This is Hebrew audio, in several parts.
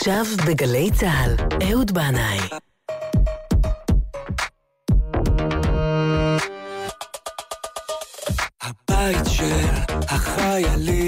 עכשיו בגלי צה"ל, אהוד בנאי. הבית של החיילים,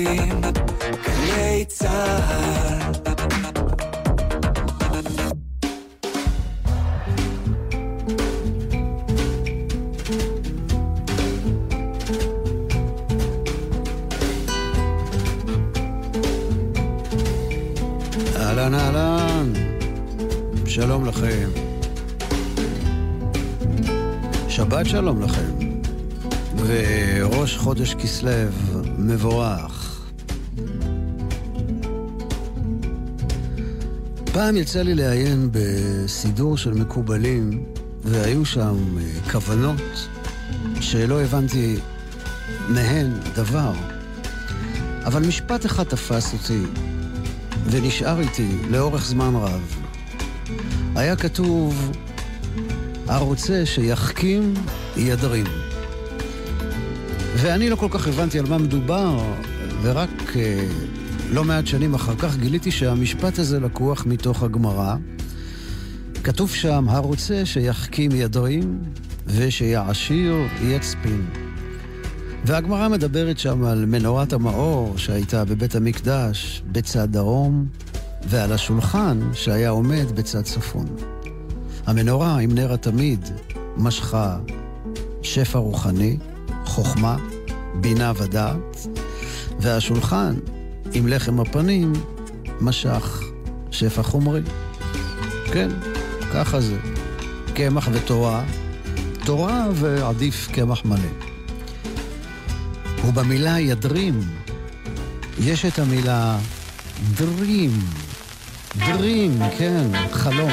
כסלו מבורך. פעם יצא לי לעיין בסידור של מקובלים, והיו שם אה, כוונות שלא הבנתי מהן דבר. אבל משפט אחד תפס אותי, ונשאר איתי לאורך זמן רב. היה כתוב, הרוצה שיחכים, ידרים. ואני לא כל כך הבנתי על מה מדובר, ורק אה, לא מעט שנים אחר כך גיליתי שהמשפט הזה לקוח מתוך הגמרא. כתוב שם, הרוצה שיחכים ידרים, ושיעשיר יצפין. והגמרא מדברת שם על מנורת המאור שהייתה בבית המקדש בצד דרום, ועל השולחן שהיה עומד בצד צפון. המנורה עם נר התמיד משכה שפע רוחני, חוכמה, בינה ודעת, והשולחן עם לחם הפנים משך שפע חומרי. כן, ככה זה. קמח ותורה, תורה ועדיף קמח מלא. ובמילה ידרים יש את המילה דרים. דרים, כן, חלום.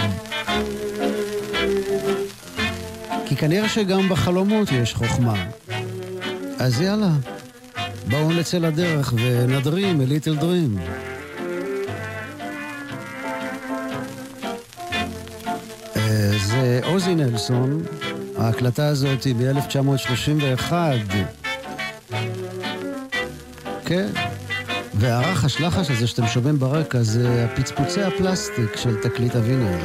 כי כנראה שגם בחלומות יש חוכמה. אז יאללה, בואו נצא לדרך ונדרים, a little dream. אה, זה עוזי נלסון, ההקלטה הזאת היא מ-1931. כן. והרחש לחש הזה שאתם שומעים ברקע זה הפצפוצי הפלסטיק של תקליט הוויניל.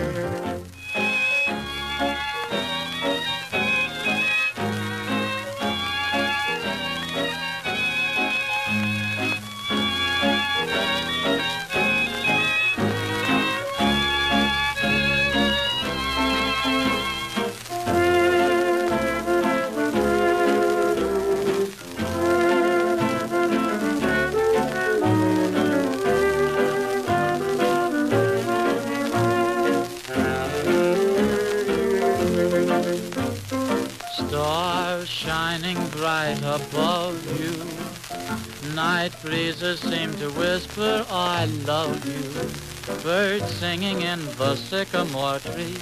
Seem to whisper, I love you. Birds singing in the sycamore tree.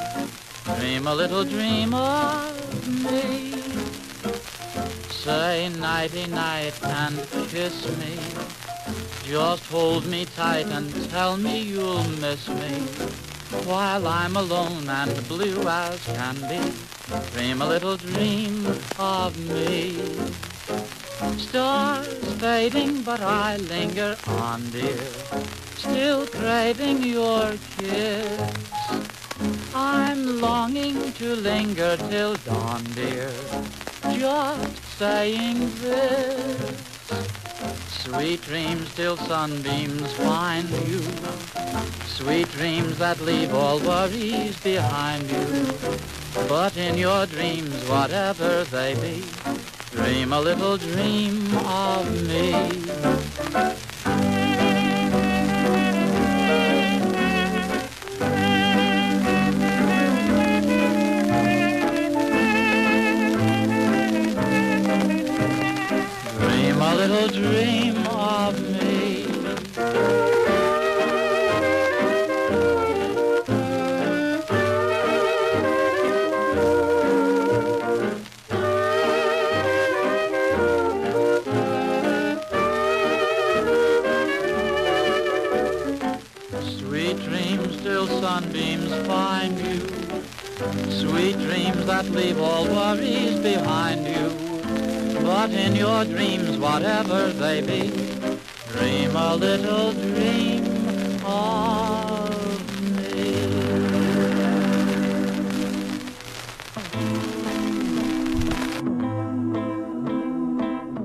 Dream a little dream of me. Say nighty night and kiss me. Just hold me tight and tell me you'll miss me. While I'm alone and blue as can be. Dream a little dream of me. Stars fading, but I linger on, dear. Still craving your kiss. I'm longing to linger till dawn, dear. Just saying this. Sweet dreams till sunbeams find you. Sweet dreams that leave all worries behind you. But in your dreams, whatever they be, dream a little dream of me. Dream a little dream of me. not leave all worries behind you. But in your dreams, whatever they be, dream a little dream of me.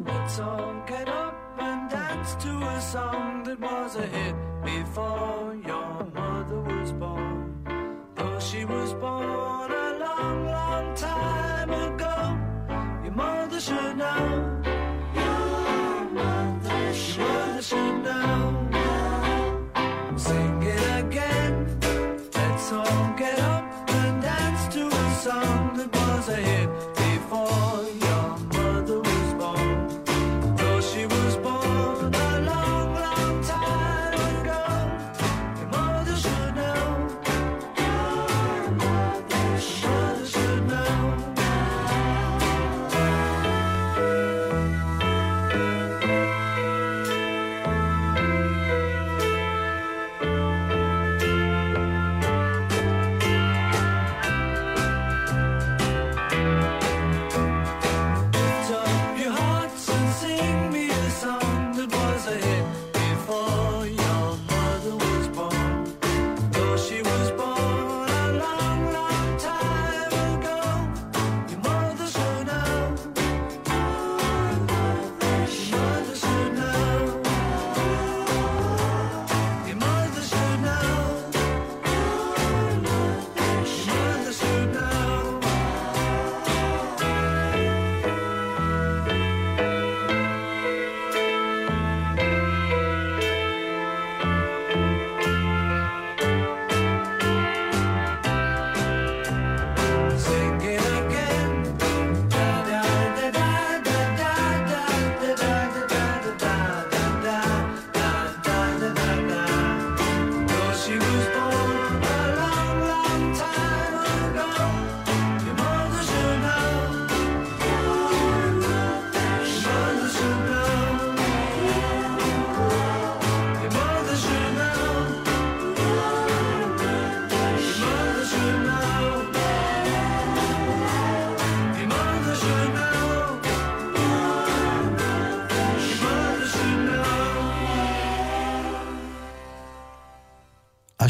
Let's all get up and dance to a song that was a hit before your Say it.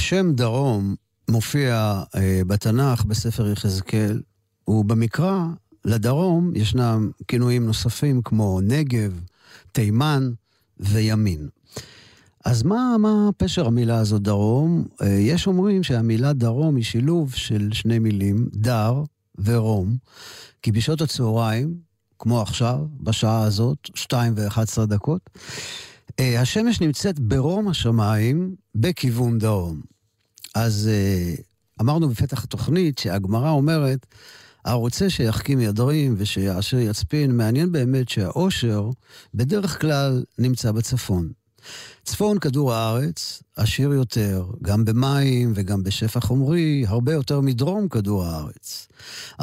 השם דרום מופיע אה, בתנ"ך בספר יחזקאל, ובמקרא לדרום ישנם כינויים נוספים כמו נגב, תימן וימין. אז מה, מה פשר המילה הזאת דרום? אה, יש אומרים שהמילה דרום היא שילוב של שני מילים, דר ורום, כי בשעות הצהריים, כמו עכשיו, בשעה הזאת, 2 ו-11 דקות, אה, השמש נמצאת ברום השמיים בכיוון דרום. אז אה, אמרנו בפתח התוכנית שהגמרא אומרת, הרוצה שיחכים ידרים ושיעשר יצפין, מעניין באמת שהאושר בדרך כלל נמצא בצפון. צפון כדור הארץ עשיר יותר, גם במים וגם בשפע חומרי, הרבה יותר מדרום כדור הארץ.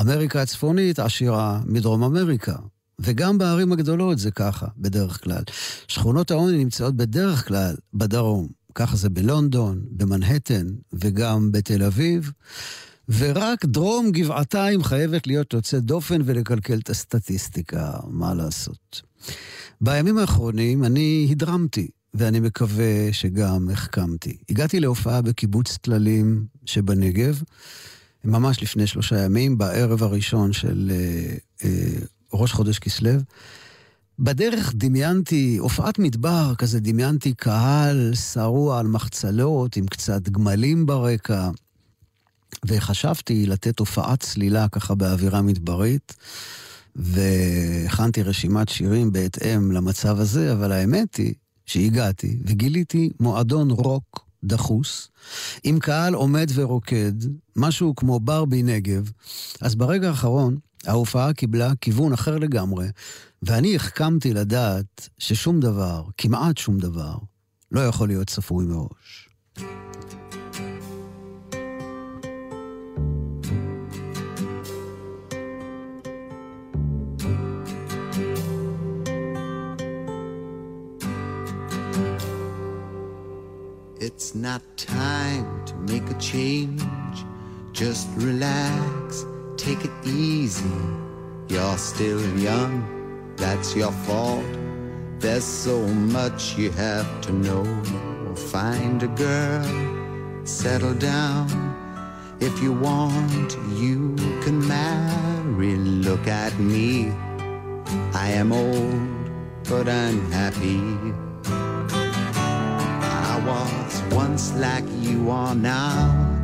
אמריקה הצפונית עשירה מדרום אמריקה, וגם בערים הגדולות זה ככה, בדרך כלל. שכונות העוני נמצאות בדרך כלל בדרום. ככה זה בלונדון, במנהטן וגם בתל אביב. ורק דרום גבעתיים חייבת להיות יוצאת דופן ולקלקל את הסטטיסטיקה, מה לעשות. בימים האחרונים אני הדרמתי, ואני מקווה שגם החכמתי. הגעתי להופעה בקיבוץ טללים שבנגב, ממש לפני שלושה ימים, בערב הראשון של אה, אה, ראש חודש כסלו. בדרך דמיינתי, הופעת מדבר, כזה דמיינתי קהל שרוע על מחצלות עם קצת גמלים ברקע, וחשבתי לתת הופעת צלילה ככה באווירה מדברית, והכנתי רשימת שירים בהתאם למצב הזה, אבל האמת היא שהגעתי וגיליתי מועדון רוק דחוס, עם קהל עומד ורוקד, משהו כמו ברבי נגב, אז ברגע האחרון ההופעה קיבלה כיוון אחר לגמרי, ואני החכמתי לדעת ששום דבר, כמעט שום דבר, לא יכול להיות צפוי מראש. It's not time to make a change. Just relax, take it easy. You're still young, that's your fault. There's so much you have to know. Find a girl, settle down. If you want, you can marry. Look at me. I am old, but I'm happy. I was once like you are now.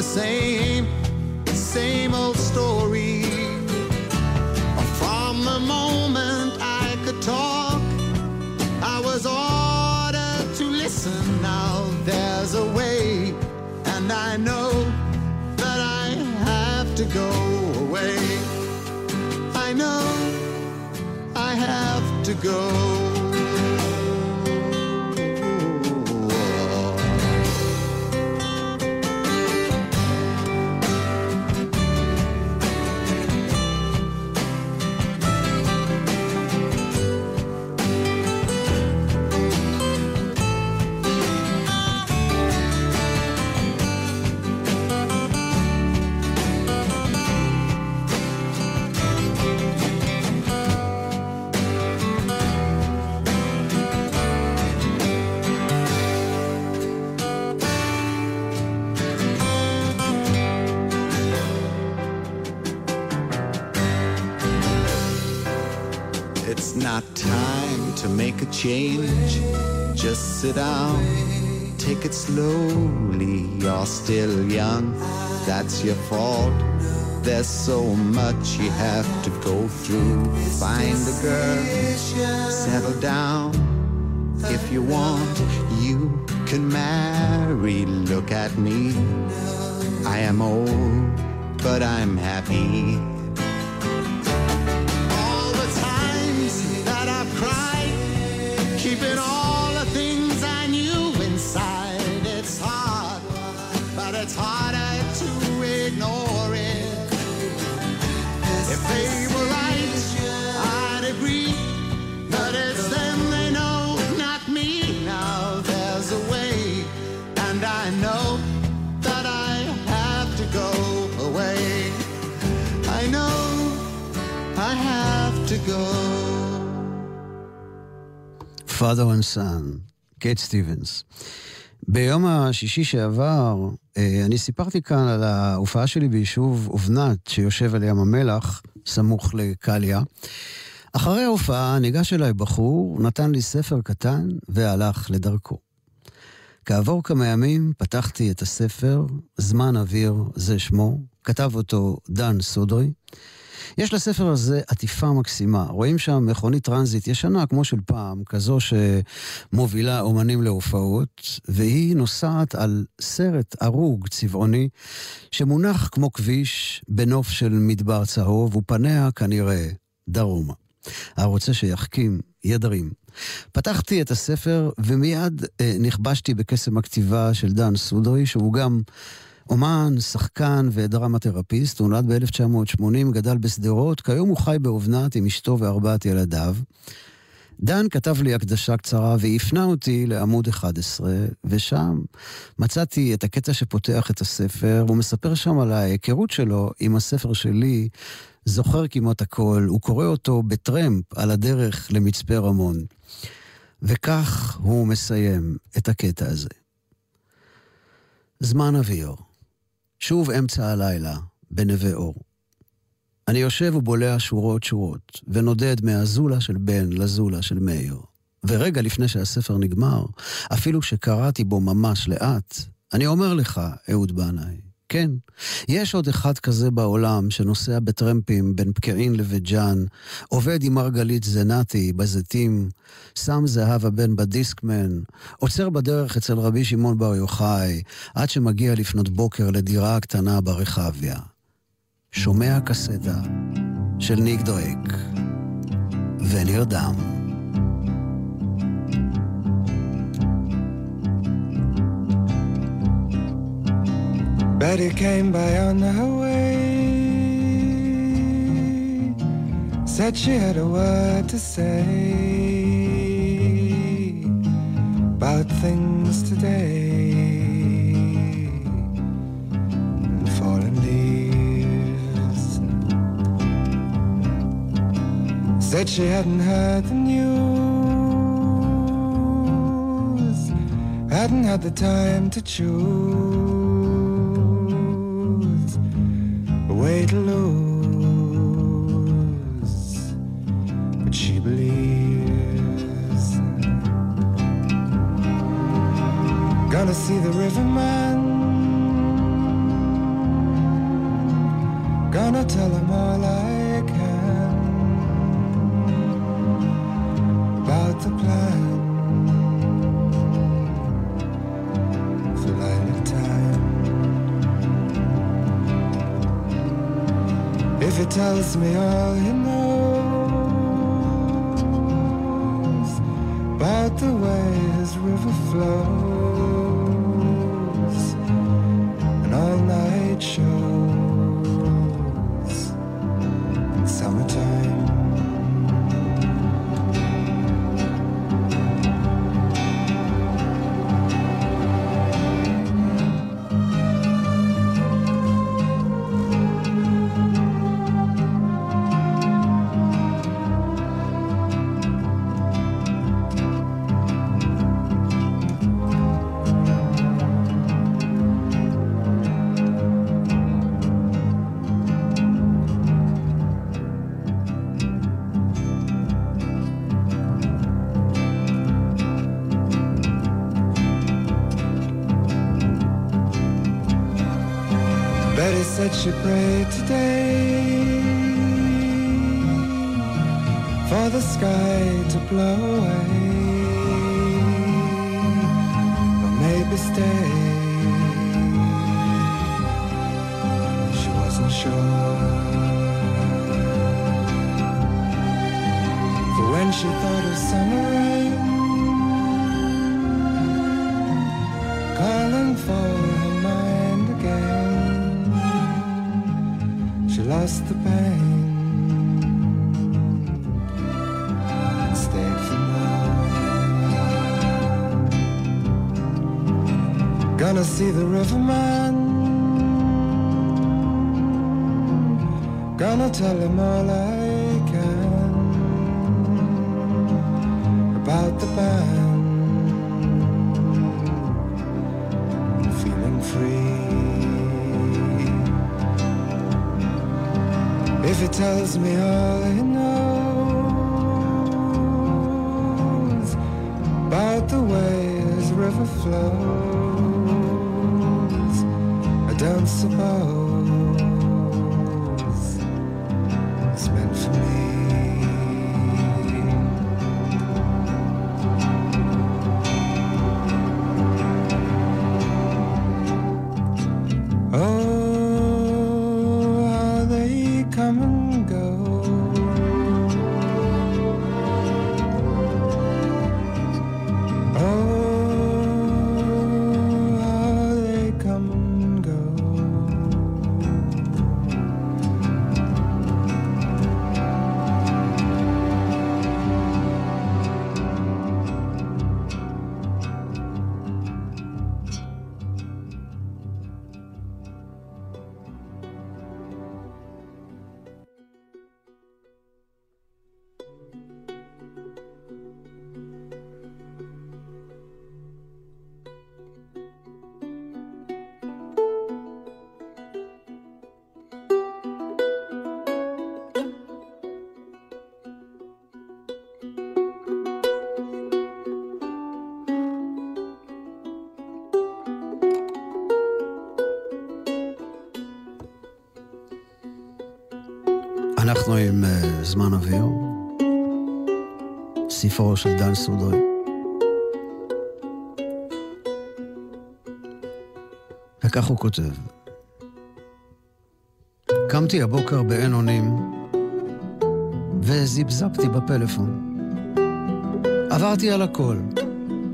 The same, same old story. From the moment I could talk, I was ordered to listen. Now there's a way, and I know that I have to go away. I know I have to go. To make a change. Just sit down, take it slowly. You're still young, that's your fault. There's so much you have to go through. Find a girl, settle down. If you want, you can marry. Look at me. I am old, but I'm happy. Father and Son, קט סטיבנס. ביום השישי שעבר, אה, אני סיפרתי כאן על ההופעה שלי ביישוב אובנת, שיושב על ים המלח, סמוך לקליה. אחרי ההופעה ניגש אליי בחור, נתן לי ספר קטן והלך לדרכו. כעבור כמה ימים פתחתי את הספר, זמן אוויר, זה שמו, כתב אותו דן סודרי. יש לספר הזה עטיפה מקסימה. רואים שם מכונית טרנזיט ישנה כמו של פעם, כזו שמובילה אומנים להופעות, והיא נוסעת על סרט ארוג צבעוני, שמונח כמו כביש בנוף של מדבר צהוב, ופניה כנראה דרומה. הרוצה שיחכים, ידרים. פתחתי את הספר ומיד אה, נכבשתי בקסם הכתיבה של דן סודרי, שהוא גם אומן, שחקן ודרמתרפיסט, הוא נולד ב-1980, גדל בשדרות, כיום הוא חי באובנת עם אשתו וארבעת ילדיו. דן כתב לי הקדשה קצרה והפנה אותי לעמוד 11, ושם מצאתי את הקטע שפותח את הספר, הוא מספר שם על ההיכרות שלו עם הספר שלי, זוכר כמעט הכל, הוא קורא אותו בטרמפ על הדרך למצפה רמון. וכך הוא מסיים את הקטע הזה. זמן אוויר. שוב אמצע הלילה, בנווה אור. אני יושב ובולע שורות שורות, ונודד מהזולה של בן לזולה של מאיר. ורגע לפני שהספר נגמר, אפילו שקראתי בו ממש לאט, אני אומר לך, אהוד בנאי, כן, יש עוד אחד כזה בעולם שנוסע בטרמפים בין פקיעין לבית ג'אן, עובד עם מרגלית זנתי בזיתים, שם זהבה בן בדיסקמן, עוצר בדרך אצל רבי שמעון בר יוחאי, עד שמגיע לפנות בוקר לדירה הקטנה ברחביה. שומע קסטה של ניק דואק, ונרדם. Betty came by on her way. Said she had a word to say about things today and fallen leaves. Said she hadn't heard the news, hadn't had the time to choose way to lose, but she believes. Gonna see the riverman. Gonna tell him all I tells me all he knows about the way his river flows for her mind again. She lost the pain and stayed for more. Gonna see the riverman. Gonna tell him all I can about the band. Tells me all he knows about the way his river flows, I don't suppose אנחנו עם uh, זמן אוויר, ספרו של דן סודרי. וכך הוא כותב: קמתי הבוקר באין אונים וזיפזפתי בפלאפון. עברתי על הכל,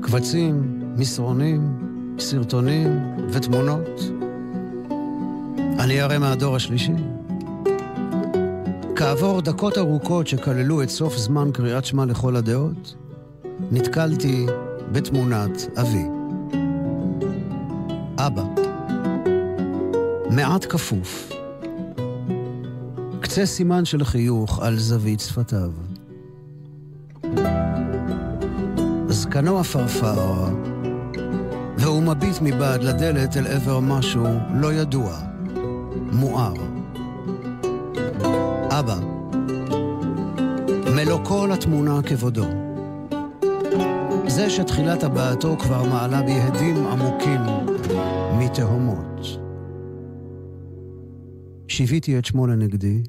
קבצים, מסרונים, סרטונים ותמונות. אני הרי מהדור השלישי. כעבור דקות ארוכות שכללו את סוף זמן קריאת שמע לכל הדעות, נתקלתי בתמונת אבי. אבא. מעט כפוף. קצה סימן של חיוך על זווית שפתיו. זקנו עפרפר, והוא מביט מבעד לדלת אל עבר משהו לא ידוע, מואר. התמונה כבודו. זה שתחילת הבעתו כבר מעלה בי הדים עמוקים מתהומות. שיוויתי את שמו לנגדי,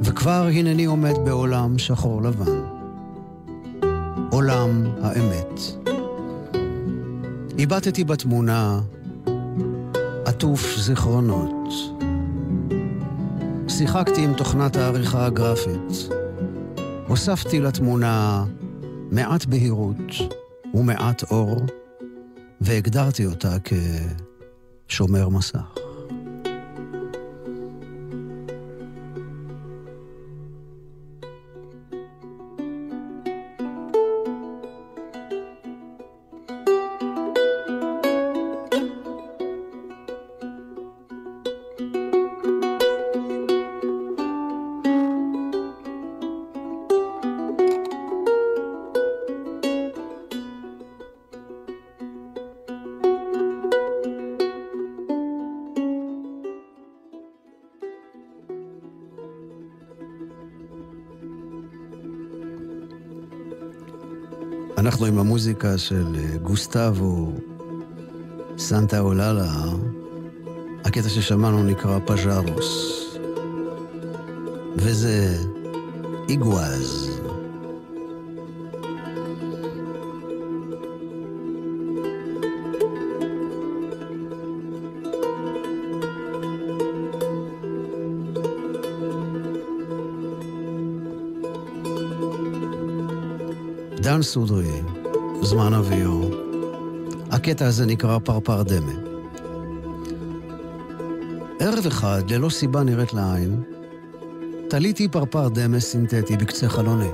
וכבר הנני עומד בעולם שחור לבן. עולם האמת. איבדתי בתמונה עטוף זיכרונות. שיחקתי עם תוכנת העריכה הגרפית. הוספתי לתמונה מעט בהירות ומעט אור, והגדרתי אותה כשומר מסך. עם המוזיקה של אה, גוסטבו סנטה אוללה. הקטע ששמענו נקרא פז'רוס. וזה איגואז. דן סודרי, זמן אביו. הקטע הזה נקרא פרפר דמה. ערב אחד, ללא סיבה נראית לעין, תליתי פרפר דמה סינתטי בקצה חלוני.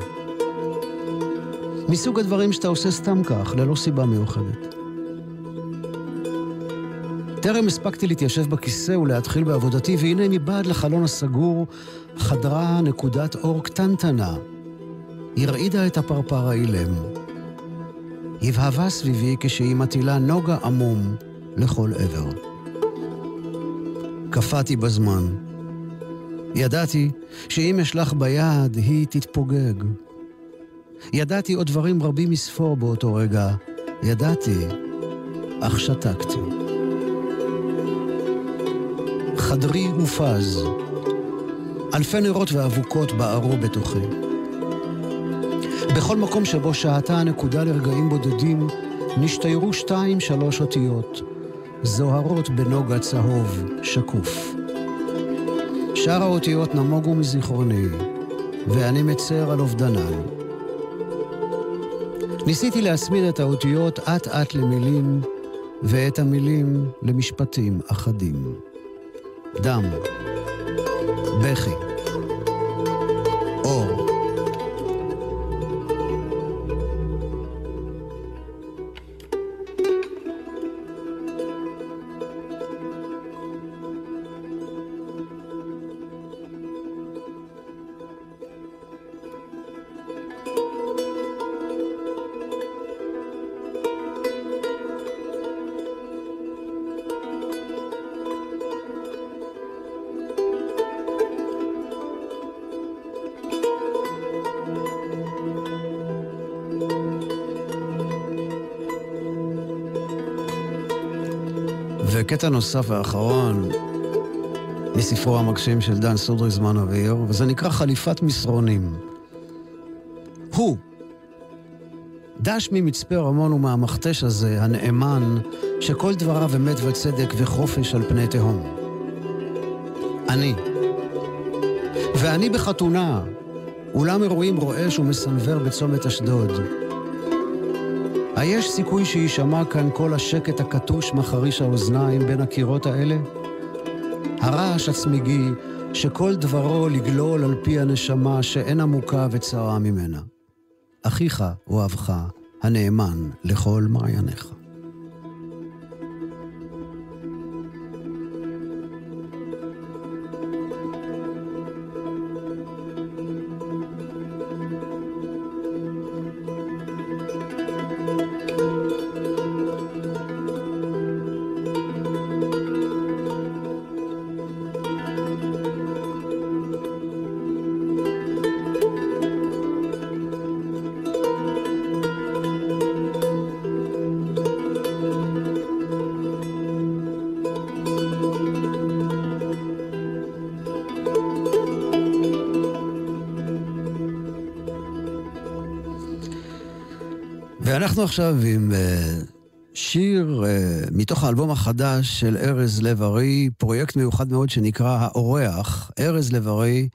מסוג הדברים שאתה עושה סתם כך, ללא סיבה מיוחדת. טרם הספקתי להתיישב בכיסא ולהתחיל בעבודתי, והנה מבעד לחלון הסגור חדרה נקודת אור קטנטנה. הרעידה את הפרפר האילם. הבהבה סביבי כשהיא מטילה נוגה עמום לכל עבר. קפאתי בזמן. ידעתי שאם אשלח ביד, היא תתפוגג. ידעתי עוד דברים רבים מספור באותו רגע. ידעתי, אך שתקתי. חדרי הופז. אלפי נרות ואבוקות בערו בתוכי. בכל מקום שבו שהתה הנקודה לרגעים בודדים, נשתיירו שתיים שלוש אותיות, זוהרות בנוגה צהוב, שקוף. שאר האותיות נמוגו מזיכרוני, ואני מצר על אובדנן. ניסיתי להצמיד את האותיות אט-אט למילים, ואת המילים למשפטים אחדים. דם, בכי, וקטע נוסף ואחרון מספרו המגשים של דן סודרי זמן אוויר, וזה נקרא חליפת מסרונים. הוא, דש ממצפה רמון ומהמכתש הזה, הנאמן, שכל דבריו אמת וצדק וחופש על פני תהום. אני. ואני בחתונה, אולם אירועים רועש ומסנוור בצומת אשדוד. היש סיכוי שיישמע כאן כל השקט הקטוש מחריש האוזניים בין הקירות האלה? הרעש הצמיגי שכל דברו לגלול על פי הנשמה שאין עמוקה וצרה ממנה. אחיך אוהבך, הנאמן לכל מעייניך. עכשיו עם אה, שיר אה, מתוך האלבום החדש של ארז לב-ארי, פרויקט מיוחד מאוד שנקרא האורח. ארז לב-ארי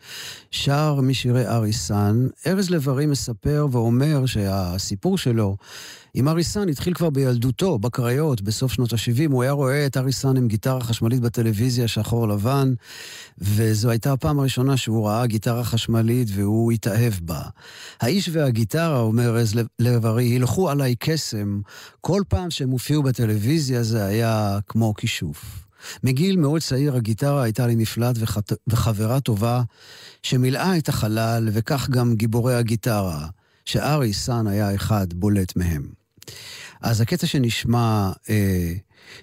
שר משירי אריסן. ארז לב-ארי מספר ואומר שהסיפור שלו עם אריסן התחיל כבר בילדותו, בקריות, בסוף שנות ה-70. הוא היה רואה את אריסן עם גיטרה חשמלית בטלוויזיה, שחור לבן, וזו הייתה הפעם הראשונה שהוא ראה גיטרה חשמלית והוא התאהב בה. האיש והגיטרה, אומר ארז לב-ארי, הילכו עליי קסם. כל פעם שהם הופיעו בטלוויזיה זה היה כמו כישוף. מגיל מאוד צעיר הגיטרה הייתה לי מפלט וחת... וחברה טובה שמילאה את החלל, וכך גם גיבורי הגיטרה, שארי סאן היה אחד בולט מהם. אז הקטע שנשמע אה,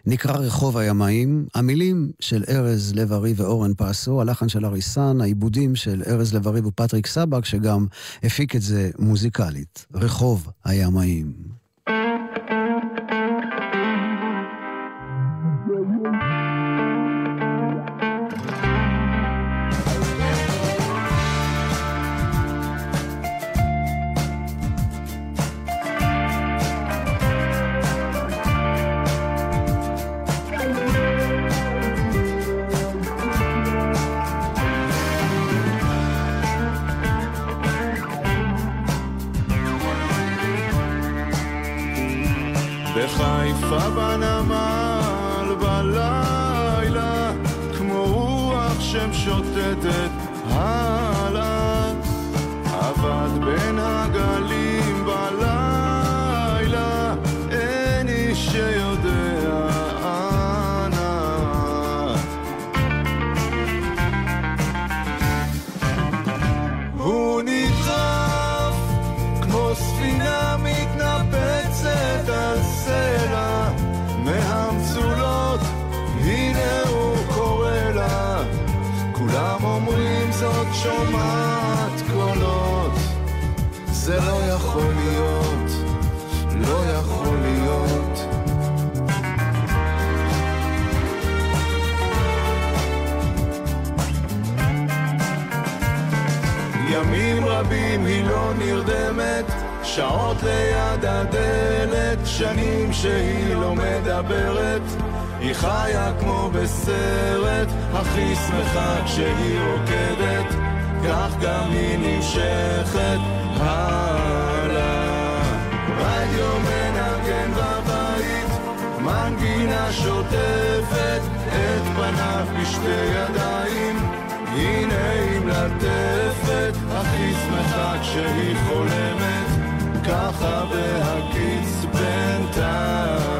נקרא רחוב הימאים, המילים של ארז לב-ארי ואורן פסו, הלחן של אריסן, העיבודים של ארז לב-ארי ופטריק סבק, שגם הפיק את זה מוזיקלית. רחוב הימאים. שומעת קולות, זה לא יכול להיות, לא יכול להיות. ימים רבים היא לא נרדמת, שעות ליד הדלת, שנים שהיא לא מדברת. היא חיה כמו בסרט, הכי שמחה כשהיא רוקדת, כך גם היא נמשכת הלאה. רדיו מנגן בבית, מנגינה שוטפת את פניו בשתי ידיים. הנה היא מלטפת, הכי שמחה כשהיא חולמת, ככה בהקיץ בינתיים.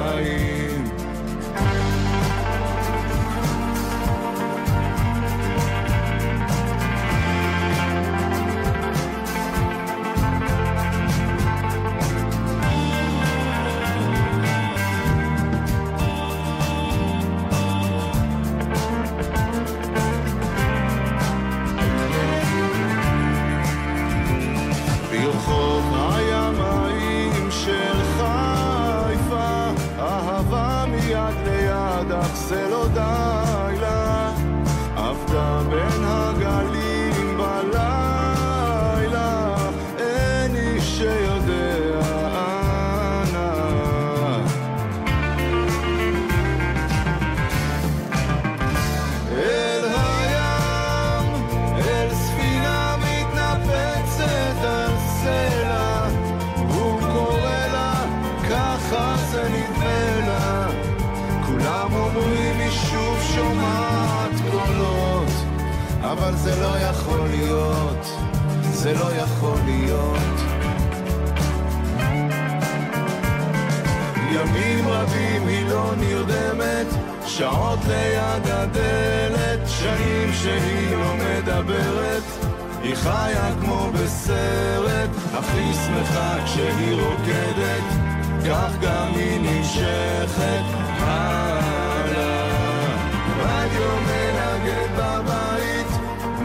אבל זה לא יכול להיות, זה לא יכול להיות. ימים רבים היא לא נרדמת, שעות ליד הדלת, שנים שהיא לא מדברת. היא חיה כמו בסרט, אך היא שמחה כשהיא רוקדת, כך גם היא נמשכת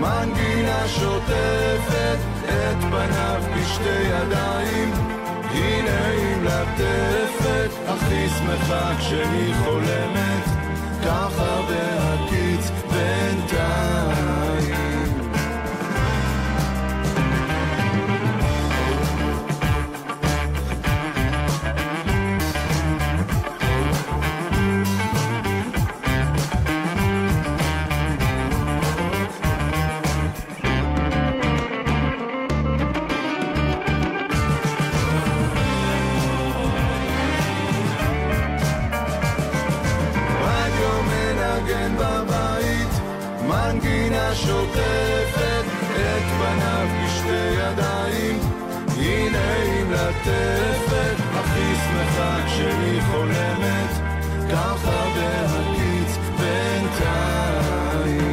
מנגינה שוטפת את פניו בשתי ידיים. הנה היא מלטפת, היא שמחה כשהיא חולמת, ככה בהקיץ אך היא שמחה כשהיא חולמת, ככה בהקיץ בינתיים.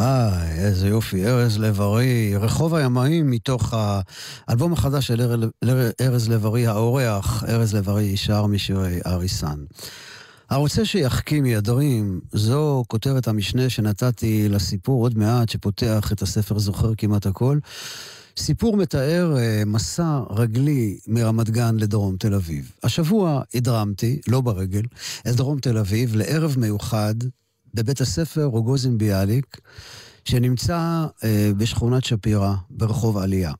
אה, איזה יופי, ארז לב-ארי, רחוב הימאים מתוך האלבום החדש של אר- אר- ארז לב-ארי, האורח, ארז לב-ארי שר משירי אריסן. הרוצה שיחכים ידרים, זו כותרת המשנה שנתתי לסיפור עוד מעט, שפותח את הספר זוכר כמעט הכל. סיפור מתאר אה, מסע רגלי מרמת גן לדרום תל אביב. השבוע הדרמתי, לא ברגל, אל דרום תל אביב לערב מיוחד בבית הספר רוגוזין ביאליק, שנמצא אה, בשכונת שפירא, ברחוב עלייה.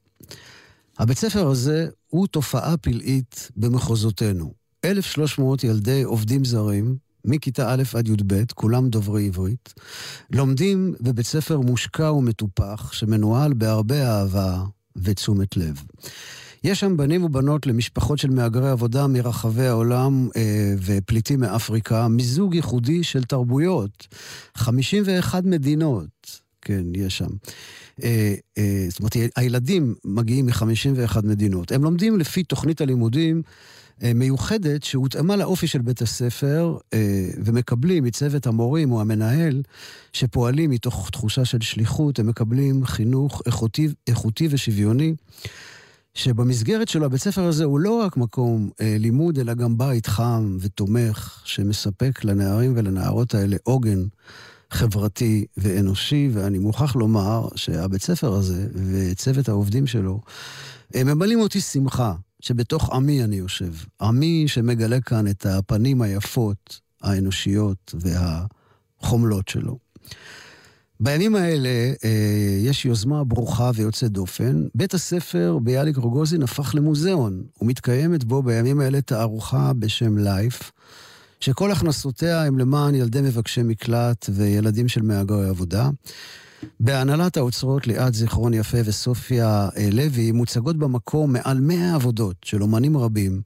הבית ספר הזה הוא תופעה פלאית במחוזותינו. 1,300 ילדי עובדים זרים, מכיתה א' עד י"ב, כולם דוברי עברית, לומדים בבית ספר מושקע ומטופח, שמנוהל בהרבה אהבה ותשומת לב. יש שם בנים ובנות למשפחות של מהגרי עבודה מרחבי העולם אה, ופליטים מאפריקה, מיזוג ייחודי של תרבויות. 51 מדינות, כן, יש שם. אה, אה, זאת אומרת, הילדים מגיעים מ-51 מדינות. הם לומדים לפי תוכנית הלימודים מיוחדת שהותאמה לאופי של בית הספר, אה, ומקבלים מצוות המורים או המנהל, שפועלים מתוך תחושה של שליחות, הם מקבלים חינוך איכותי, איכותי ושוויוני. שבמסגרת שלו הבית ספר הזה הוא לא רק מקום אה, לימוד, אלא גם בית חם ותומך, שמספק לנערים ולנערות האלה עוגן חברתי ואנושי, ואני מוכרח לומר שהבית ספר הזה וצוות העובדים שלו, הם ממלאים אותי שמחה שבתוך עמי אני יושב. עמי שמגלה כאן את הפנים היפות, האנושיות והחומלות שלו. בימים האלה אה, יש יוזמה ברוכה ויוצאת דופן. בית הספר ביאליק רוגוזין הפך למוזיאון, ומתקיימת בו בימים האלה תערוכה בשם לייף, שכל הכנסותיה הם למען ילדי מבקשי מקלט וילדים של מהגרי עבודה. בהנהלת האוצרות ליאת זיכרון יפה וסופיה אה, לוי מוצגות במקום מעל 100 עבודות של אומנים רבים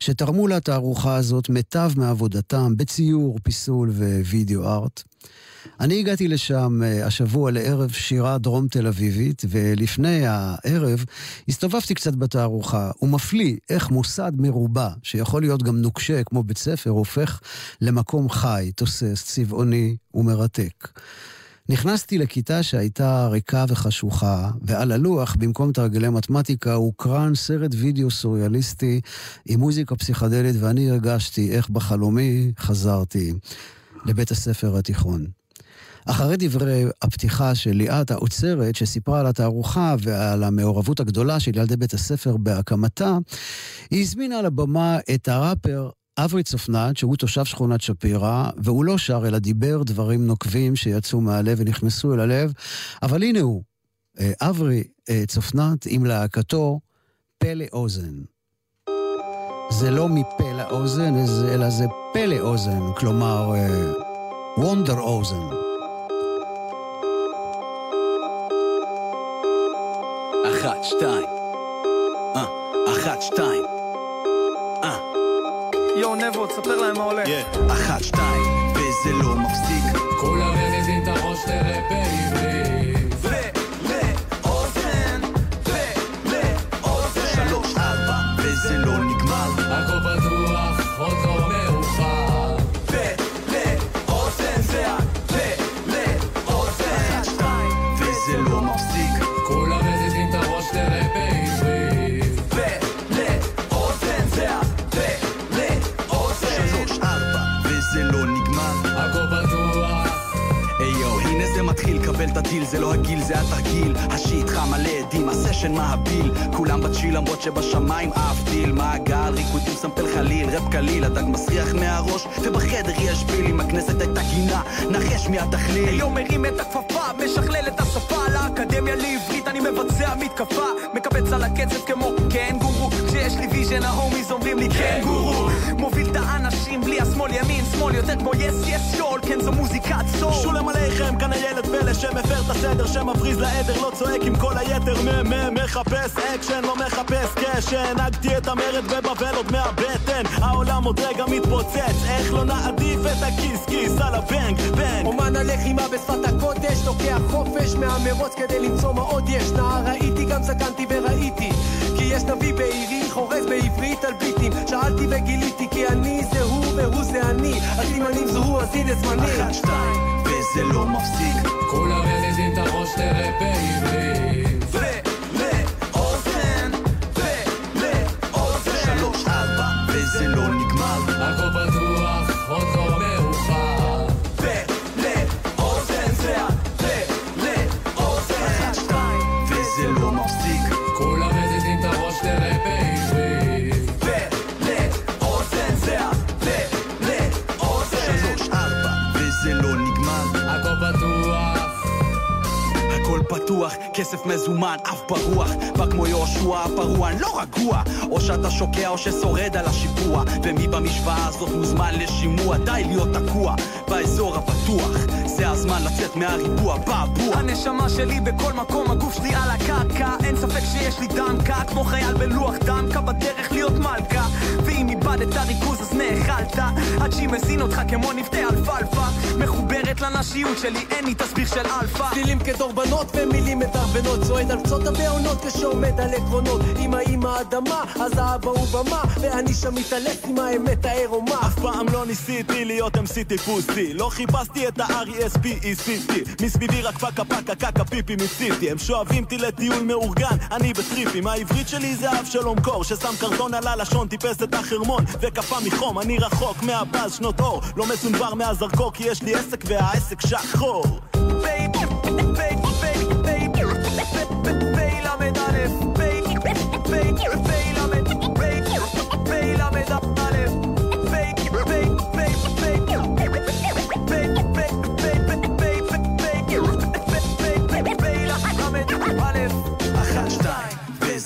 שתרמו לתערוכה הזאת מיטב מעבודתם בציור, פיסול ווידאו ארט. אני הגעתי לשם אה, השבוע לערב שירה דרום תל אביבית, ולפני הערב הסתובבתי קצת בתערוכה. הוא מפליא איך מוסד מרובע, שיכול להיות גם נוקשה כמו בית ספר, הופך למקום חי, תוסס, צבעוני ומרתק. נכנסתי לכיתה שהייתה ריקה וחשוכה, ועל הלוח, במקום תרגילי מתמטיקה, הוקרן סרט וידאו סוריאליסטי עם מוזיקה פסיכדלית, ואני הרגשתי איך בחלומי חזרתי לבית הספר התיכון. אחרי דברי הפתיחה של ליאת האוצרת, שסיפרה על התערוכה ועל המעורבות הגדולה של ילדי בית הספר בהקמתה, היא הזמינה לבמה את הראפר אברי צופנת, שהוא תושב שכונת שפירא, והוא לא שר, אלא דיבר דברים נוקבים שיצאו מהלב ונכנסו אל הלב. אבל הנה הוא, אה, אברי אה, צופנת עם להקתו פלא אוזן. זה לא מפה לאוזן, אלא זה פלא אוזן, כלומר, וונדר אוזן. אחת, שתיים. אה, אחת, שתיים. בכיפות, ספר להם מה עולה. אחת, שתיים, וזה לא מפסיק. כולם מזיזים את הראש תראה זה לא הגיל, זה התרגיל. ה shit חם מלא אדים, הסשן מהביל. כולם ב chill למרות שבשמיים עף טיל. מעגל, ריקודים sample חליל, ראפ קליל, הדג מסריח מהראש, ובחדר יש פיל. אם הכנסת הייתה גינה, נחש מי התכליל. היום מרים את הכפפה, משכלל את השפה לאקדמיה לעברית, אני מבצע מתקפה מקפץ על הקצב כמו קנגורו כשיש לי vision ה homies אומרים לי קנגורו מוביל את האנשים בלי השמאל ימין שמאל יותר כמו yes yes y'all כן זו מוזיקת סול. שלום עליכם, כאן הילד פלא שמפר את הסדר, שמבריז לעדר, לא צועק עם כל היתר, מ מ מחפש אקשן, לא מחפש cash, הנהגתי את המרד בבבל עוד מהבטן, העולם עוד רגע מתפוצץ, איך לא נעדיף את הכיס כיס על הבנג בנג. אומן הלחימה בשפת הקודש, לוקח חופש מהמרוץ כדי למצוא מה עוד יש. נער ראיתי, גם זקנתי וראיתי. יש נביא בעירי, חורז בעברית על ביטים. שאלתי וגיליתי, כי אני זה הוא והוא זה אני. הסימנים זוהו, אז הנה זמני. אחת, שתיים, וזה לא מפסיק. כולם מזיזים את הראש תראה בעברית. מזומן, אף ברוח. בא כמו יהושע הפרוע, אני לא רגוע. או שאתה שוקע או ששורד על השיפוע. ומי במשוואה הזאת מוזמן לשימוע, די להיות תקוע באזור הבטוח. זה הזמן לצאת מהריבוע, בעבוע. הנשמה שלי בכל מקום, הגוף שלי על הקרקע אין ספק שיש לי דמקה כמו חייל בלוח דמקה בדרך להיות מלכה ואם איבדת ריכוז אז נאכלת עד שהיא מזין אותך כמו נבטי אלפלפה מחוברת לנשיות שלי, אין לי תסביך של אלפא. צלילים כדורבנות ומילים מדרבנות צועד על קצות הבעונות ושעומד על עקרונות. אמא אמא אדמה, אז האבא הוא במה. ואני שם מתעלף עם האמת העירומה אף פעם לא ניסיתי להיות MC טיפוסי לא חיפשתי את ה-R-E-S-P-E-C-T מסביבי רק פקה פקה קקה פיפי מציתי. הם שואבים אותי לטיול מאורגן, אני בטריפים. העברית שלי זה אבשלום קור ששם קרטון על הלשון, טיפס את החרמון וקפא מחום, אני רחוק מהבאז שנות אור. לא מסונבר מהזרקור כי יש לי עסק והעסק שחור אחת,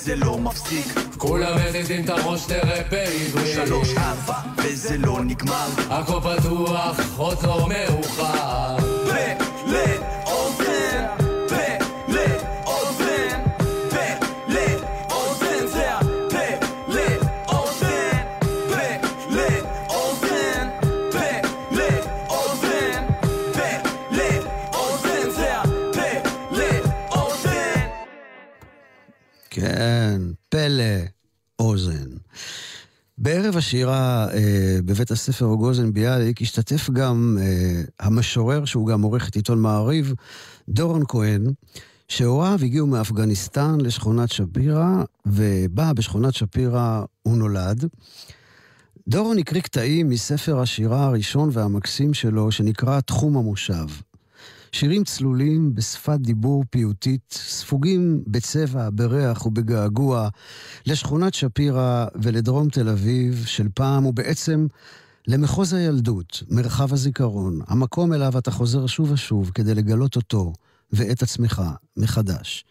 וזה לא מפסיק. כולם מזיזים את הראש תראה בעברית. שלוש, ארבע, וזה לא נגמר. הכל פתוח, עוד לא מאוחר. כן, פלא אוזן. בערב השירה אה, בבית הספר רוגוזן ביאליק השתתף גם אה, המשורר, שהוא גם עורך את עיתון מעריב, דורון כהן, שהוריו הגיעו מאפגניסטן לשכונת שפירא, ובה בשכונת שפירא הוא נולד. דורון הקריא קטעים מספר השירה הראשון והמקסים שלו, שנקרא תחום המושב. שירים צלולים בשפת דיבור פיוטית, ספוגים בצבע, בריח ובגעגוע לשכונת שפירא ולדרום תל אביב של פעם, ובעצם למחוז הילדות, מרחב הזיכרון, המקום אליו אתה חוזר שוב ושוב כדי לגלות אותו ואת עצמך מחדש.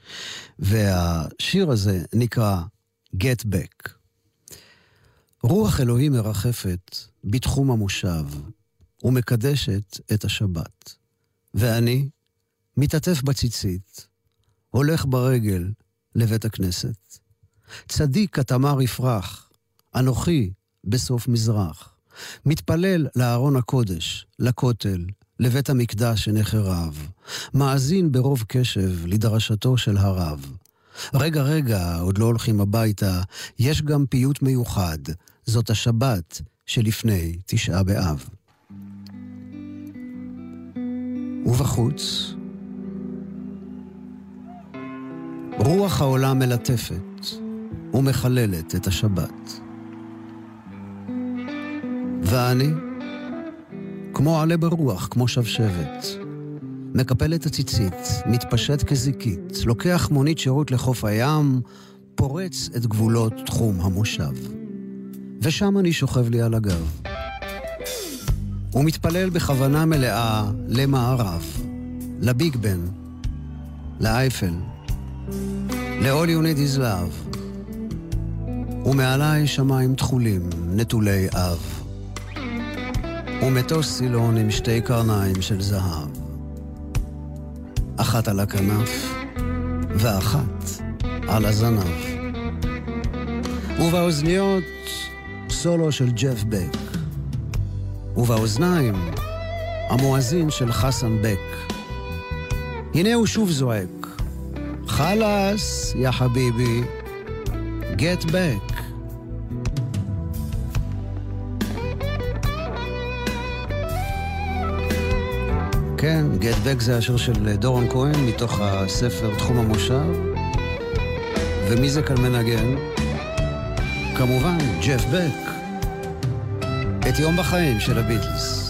והשיר הזה נקרא Get Back. רוח אלוהים מרחפת בתחום המושב ומקדשת את השבת. ואני מתעטף בציצית, הולך ברגל לבית הכנסת. צדיק התמר יפרח, אנוכי בסוף מזרח. מתפלל לארון הקודש, לכותל, לבית המקדש שנחרב, מאזין ברוב קשב לדרשתו של הרב. רגע, רגע, עוד לא הולכים הביתה, יש גם פיוט מיוחד, זאת השבת שלפני תשעה באב. ובחוץ, רוח העולם מלטפת ומחללת את השבת. ואני, כמו עלה ברוח, כמו שבשבת, מקפל את הציצית, מתפשט כזיקית, לוקח מונית שירות לחוף הים, פורץ את גבולות תחום המושב. ושם אני שוכב לי על הגב. ומתפלל בכוונה מלאה למערב, לביג בן, לאייפל, ל-all you need is love, ומעליי שמיים תכולים, נטולי אב, ומטוס סילון עם שתי קרניים של זהב, אחת על הכנף ואחת על הזנב. ובאוזניות סולו של ג'ף בק, ובאוזניים המואזין של חסן בק. הנה הוא שוב זועק, חלאס, יא חביבי, get back. כן, get back זה השיר של דורון כהן מתוך הספר תחום המושב. ומי זה כאן מנגן? כמובן, ג'ף בק. את יום בחיים של הביטלס.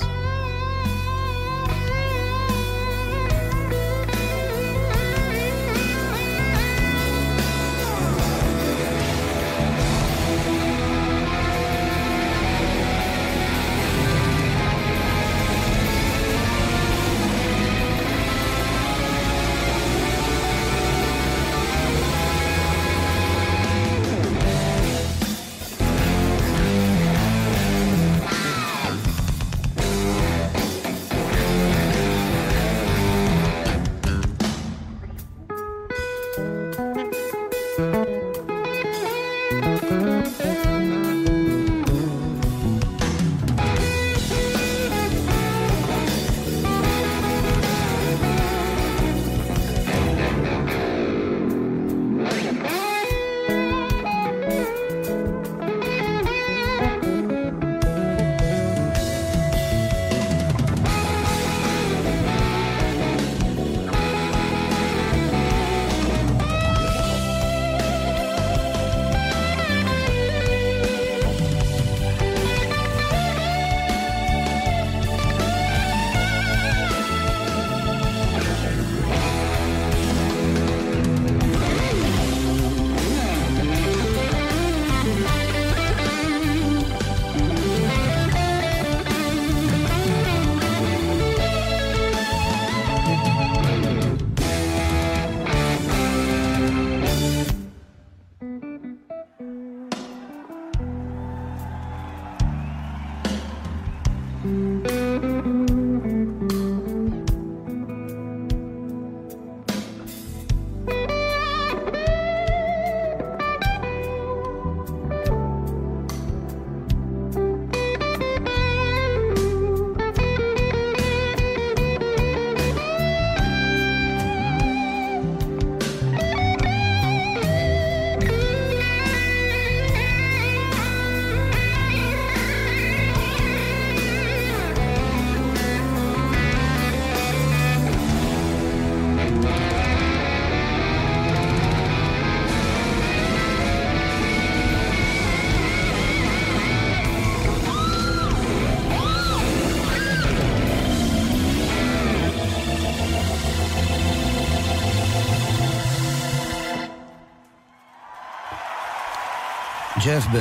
ג'ף בק.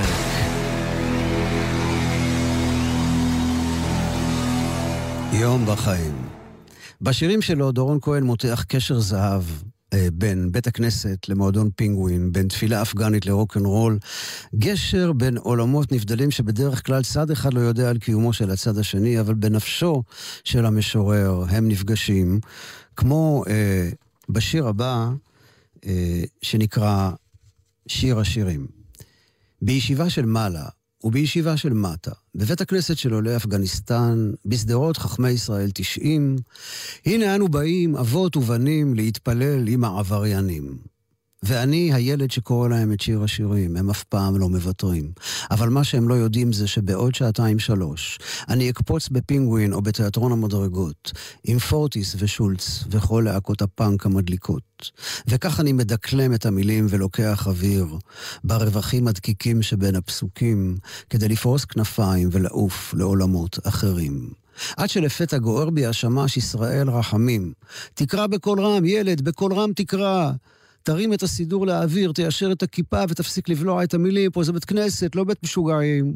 יום בחיים. בשירים שלו דורון כהן מותח קשר זהב אה, בין בית הכנסת למועדון פינגווין, בין תפילה אפגנית לרוקנרול, גשר בין עולמות נבדלים שבדרך כלל צד אחד לא יודע על קיומו של הצד השני, אבל בנפשו של המשורר הם נפגשים, כמו אה, בשיר הבא, אה, שנקרא שיר השירים. בישיבה של מעלה ובישיבה של מטה, בבית הכנסת של עולי אפגניסטן, בשדרות חכמי ישראל 90, הנה אנו באים, אבות ובנים, להתפלל עם העבריינים. ואני הילד שקורא להם את שיר השירים, הם אף פעם לא מוותרים. אבל מה שהם לא יודעים זה שבעוד שעתיים-שלוש, אני אקפוץ בפינגווין או בתיאטרון המדרגות, עם פורטיס ושולץ וכל להקות הפאנק המדליקות. וכך אני מדקלם את המילים ולוקח אוויר, ברווחים הדקיקים שבין הפסוקים, כדי לפרוס כנפיים ולעוף לעולמות אחרים. עד שלפתע גוער בי השמש ישראל רחמים. תקרא בקול רם, ילד, בקול רם תקרא. תרים את הסידור לאוויר, תיישר את הכיפה ותפסיק לבלוע את המילים, פה זה בית כנסת, לא בית משוגעים.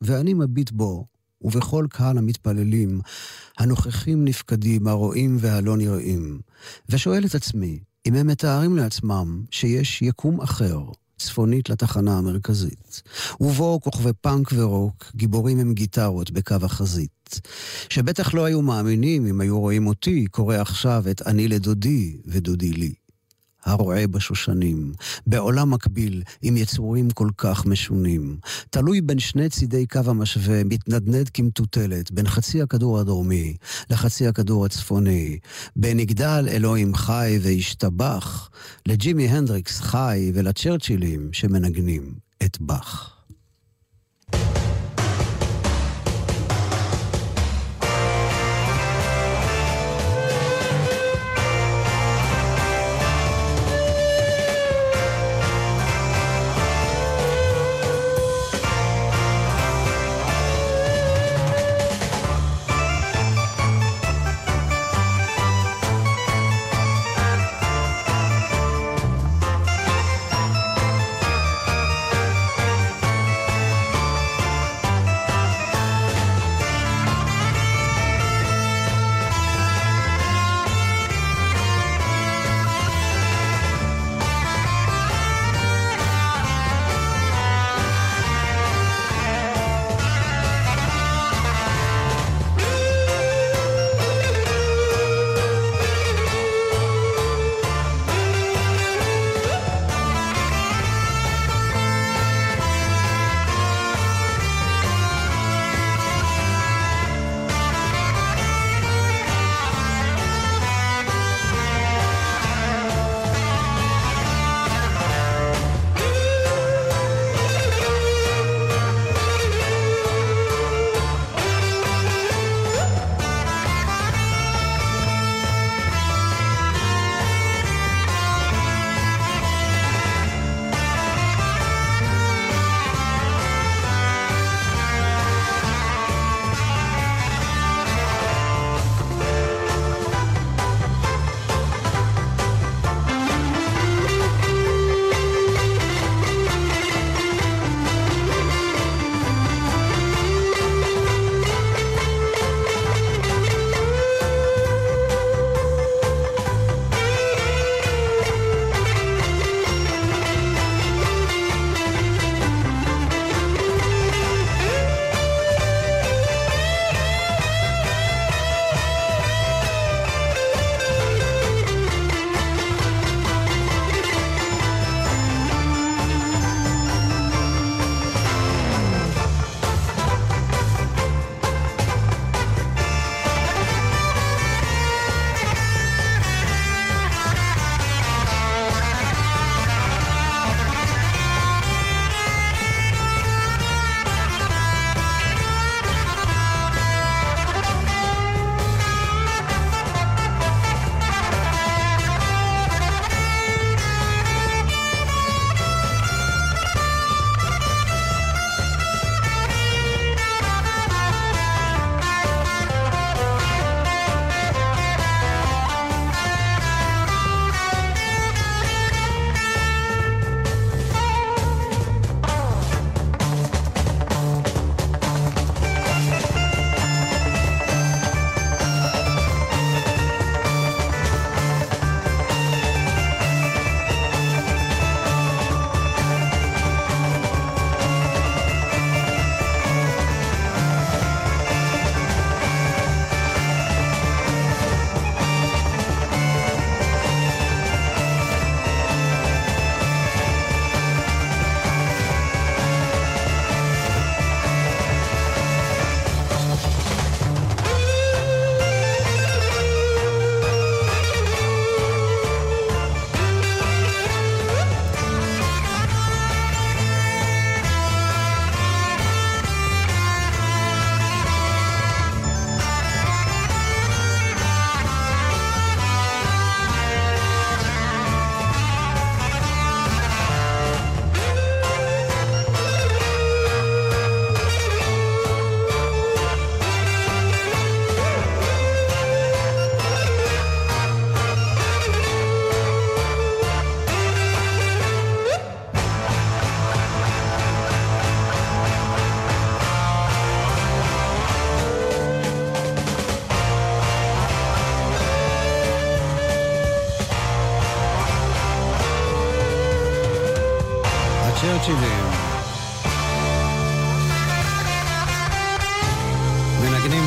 ואני מביט בו, ובכל קהל המתפללים, הנוכחים נפקדים, הרואים והלא נראים, ושואל את עצמי, אם הם מתארים לעצמם שיש יקום אחר, צפונית לתחנה המרכזית, ובו כוכבי פאנק ורוק, גיבורים עם גיטרות בקו החזית, שבטח לא היו מאמינים אם היו רואים אותי קורא עכשיו את אני לדודי ודודי לי. הרועה בשושנים, בעולם מקביל עם יצורים כל כך משונים, תלוי בין שני צידי קו המשווה, מתנדנד כמטוטלת בין חצי הכדור הדרומי לחצי הכדור הצפוני, בין יגדל אלוהים חי וישתבח, לג'ימי הנדריקס חי ולצ'רצ'ילים שמנגנים את באך.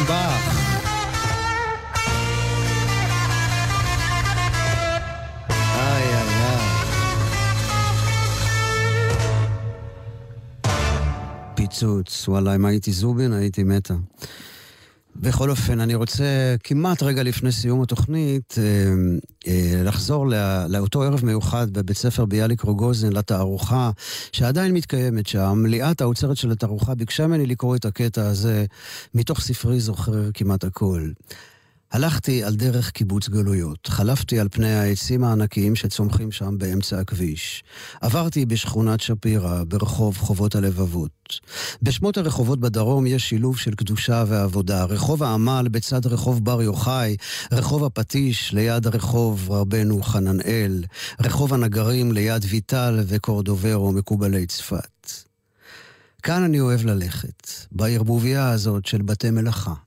באך. איי איי איי. פיצוץ, וואלה, אם הייתי זובין הייתי מתה. בכל אופן, אני רוצה כמעט רגע לפני סיום התוכנית אה, אה, לחזור לא, לאותו ערב מיוחד בבית ספר ביאליק רוגוזין לתערוכה שעדיין מתקיימת שם. ליאת האוצרת של התערוכה ביקשה ממני לקרוא את הקטע הזה מתוך ספרי זוכר כמעט הכל. הלכתי על דרך קיבוץ גלויות, חלפתי על פני העצים הענקיים שצומחים שם באמצע הכביש. עברתי בשכונת שפירא, ברחוב חובות הלבבות. בשמות הרחובות בדרום יש שילוב של קדושה ועבודה. רחוב העמל בצד רחוב בר יוחאי, רחוב הפטיש ליד רחוב רבנו חננאל, רחוב הנגרים ליד ויטל וקורדוברו מקובלי צפת. כאן אני אוהב ללכת, בערבוביה הזאת של בתי מלאכה.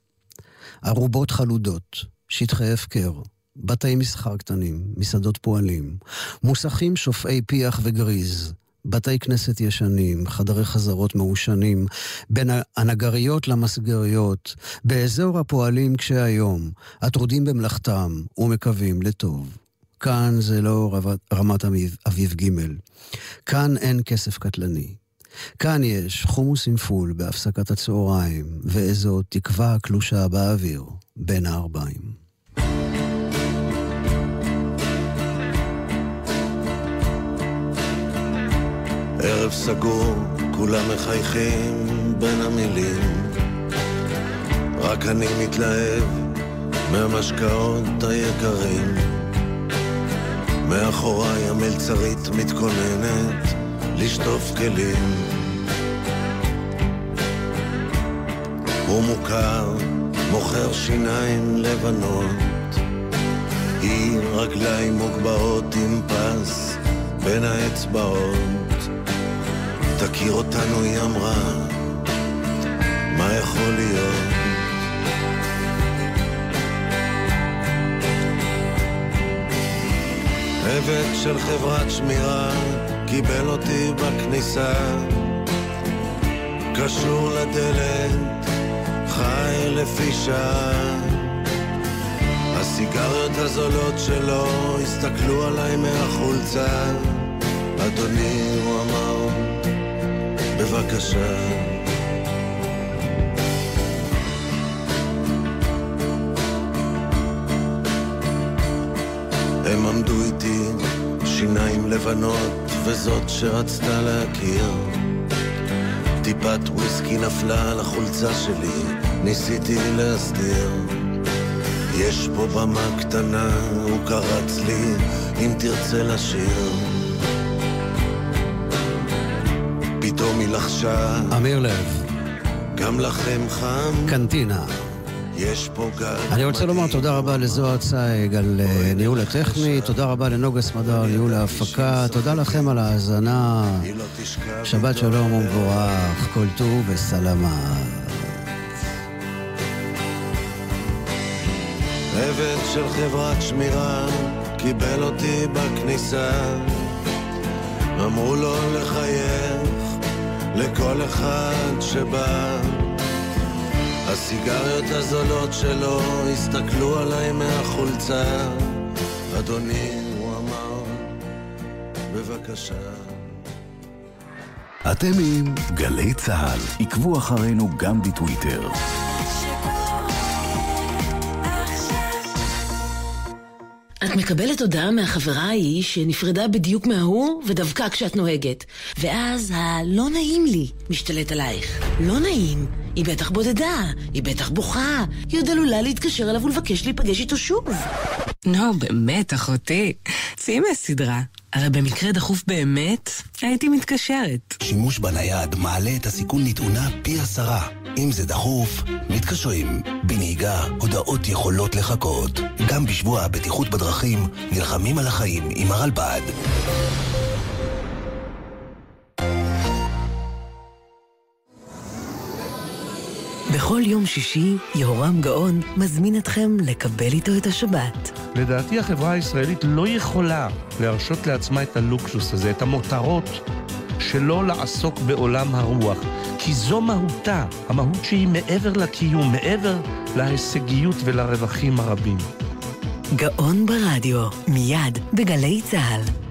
ארובות חלודות, שטחי הפקר, בתי מסחר קטנים, מסעדות פועלים, מוסכים שופעי פיח וגריז, בתי כנסת ישנים, חדרי חזרות מעושנים, בין הנגריות למסגריות, באזור הפועלים קשי היום, הטרודים במלאכתם ומקווים לטוב. כאן זה לא רמת אביב, ג', כאן אין כסף קטלני. כאן יש חומוס עם פול בהפסקת הצהריים, ואיזו תקווה קלושה באוויר בין הערביים. ערב סגור, כולם מחייכים בין המילים. רק אני מתלהב מהמשקאות היקרים. מאחוריי המלצרית מתכוננת לשטוף כלים. הוא מוכר, מוכר שיניים לבנות. היא רגליים מוגבהות עם פס בין האצבעות. תכיר אותנו, היא אמרה, מה יכול להיות? עבד של חברת שמירה קיבל אותי בכניסה, קשור לדלת, חי לפי שעה. הסיגריות הזולות שלו הסתכלו עליי מהחולצה. אדוני, הוא אמר, בבקשה. הם עמדו איתי, שיניים לבנות, וזאת שרצתה להכיר. טיפת וויסקי נפלה על החולצה שלי, ניסיתי להסתיר. יש פה במה קטנה, הוא קרץ לי, אם תרצה לשיר. פתאום היא לחשה, אמיר לב, גם לכם חם, קנטינה. יש פה גל. אני רוצה לומר תודה רבה לזוהר צייג על אה, ניהול הטכני, תודה רבה לנוגה סמדר על ניהול ההפקה, תודה לכם על ההאזנה. לא שבת שלום ומבורך, כל טוב וסלמה. עבד של חברת שמירה קיבל אותי בכניסה אמרו לו לחייך לכל אחד שבא הסיגריות הזולות שלו הסתכלו עליי מהחולצה אדוני, הוא אמר, בבקשה אתם עם גלי צה"ל. עקבו אחרינו גם בטוויטר. מקבלת הודעה מהחברה ההיא שנפרדה בדיוק מההוא ודווקא כשאת נוהגת. ואז ה"לא נעים לי" משתלט עלייך. לא נעים. היא בטח בודדה, היא בטח בוכה, היא עוד עלולה להתקשר אליו ולבקש להיפגש איתו שוב. נו, באמת, אחותי. צאי מהסדרה. הרי במקרה דחוף באמת, הייתי מתקשרת. שימוש בנייד מעלה את הסיכון לתאונה פי עשרה. אם זה דחוף, מתקשרים. בנהיגה, הודעות יכולות לחכות. גם בשבוע הבטיחות בדרכים, נלחמים על החיים עם הרלב"ד. בכל יום שישי יהורם גאון מזמין אתכם לקבל איתו את השבת. לדעתי החברה הישראלית לא יכולה להרשות לעצמה את הלוקסוס הזה, את המותרות שלא לעסוק בעולם הרוח, כי זו מהותה, המהות שהיא מעבר לקיום, מעבר להישגיות ולרווחים הרבים. גאון ברדיו, מיד בגלי צה"ל.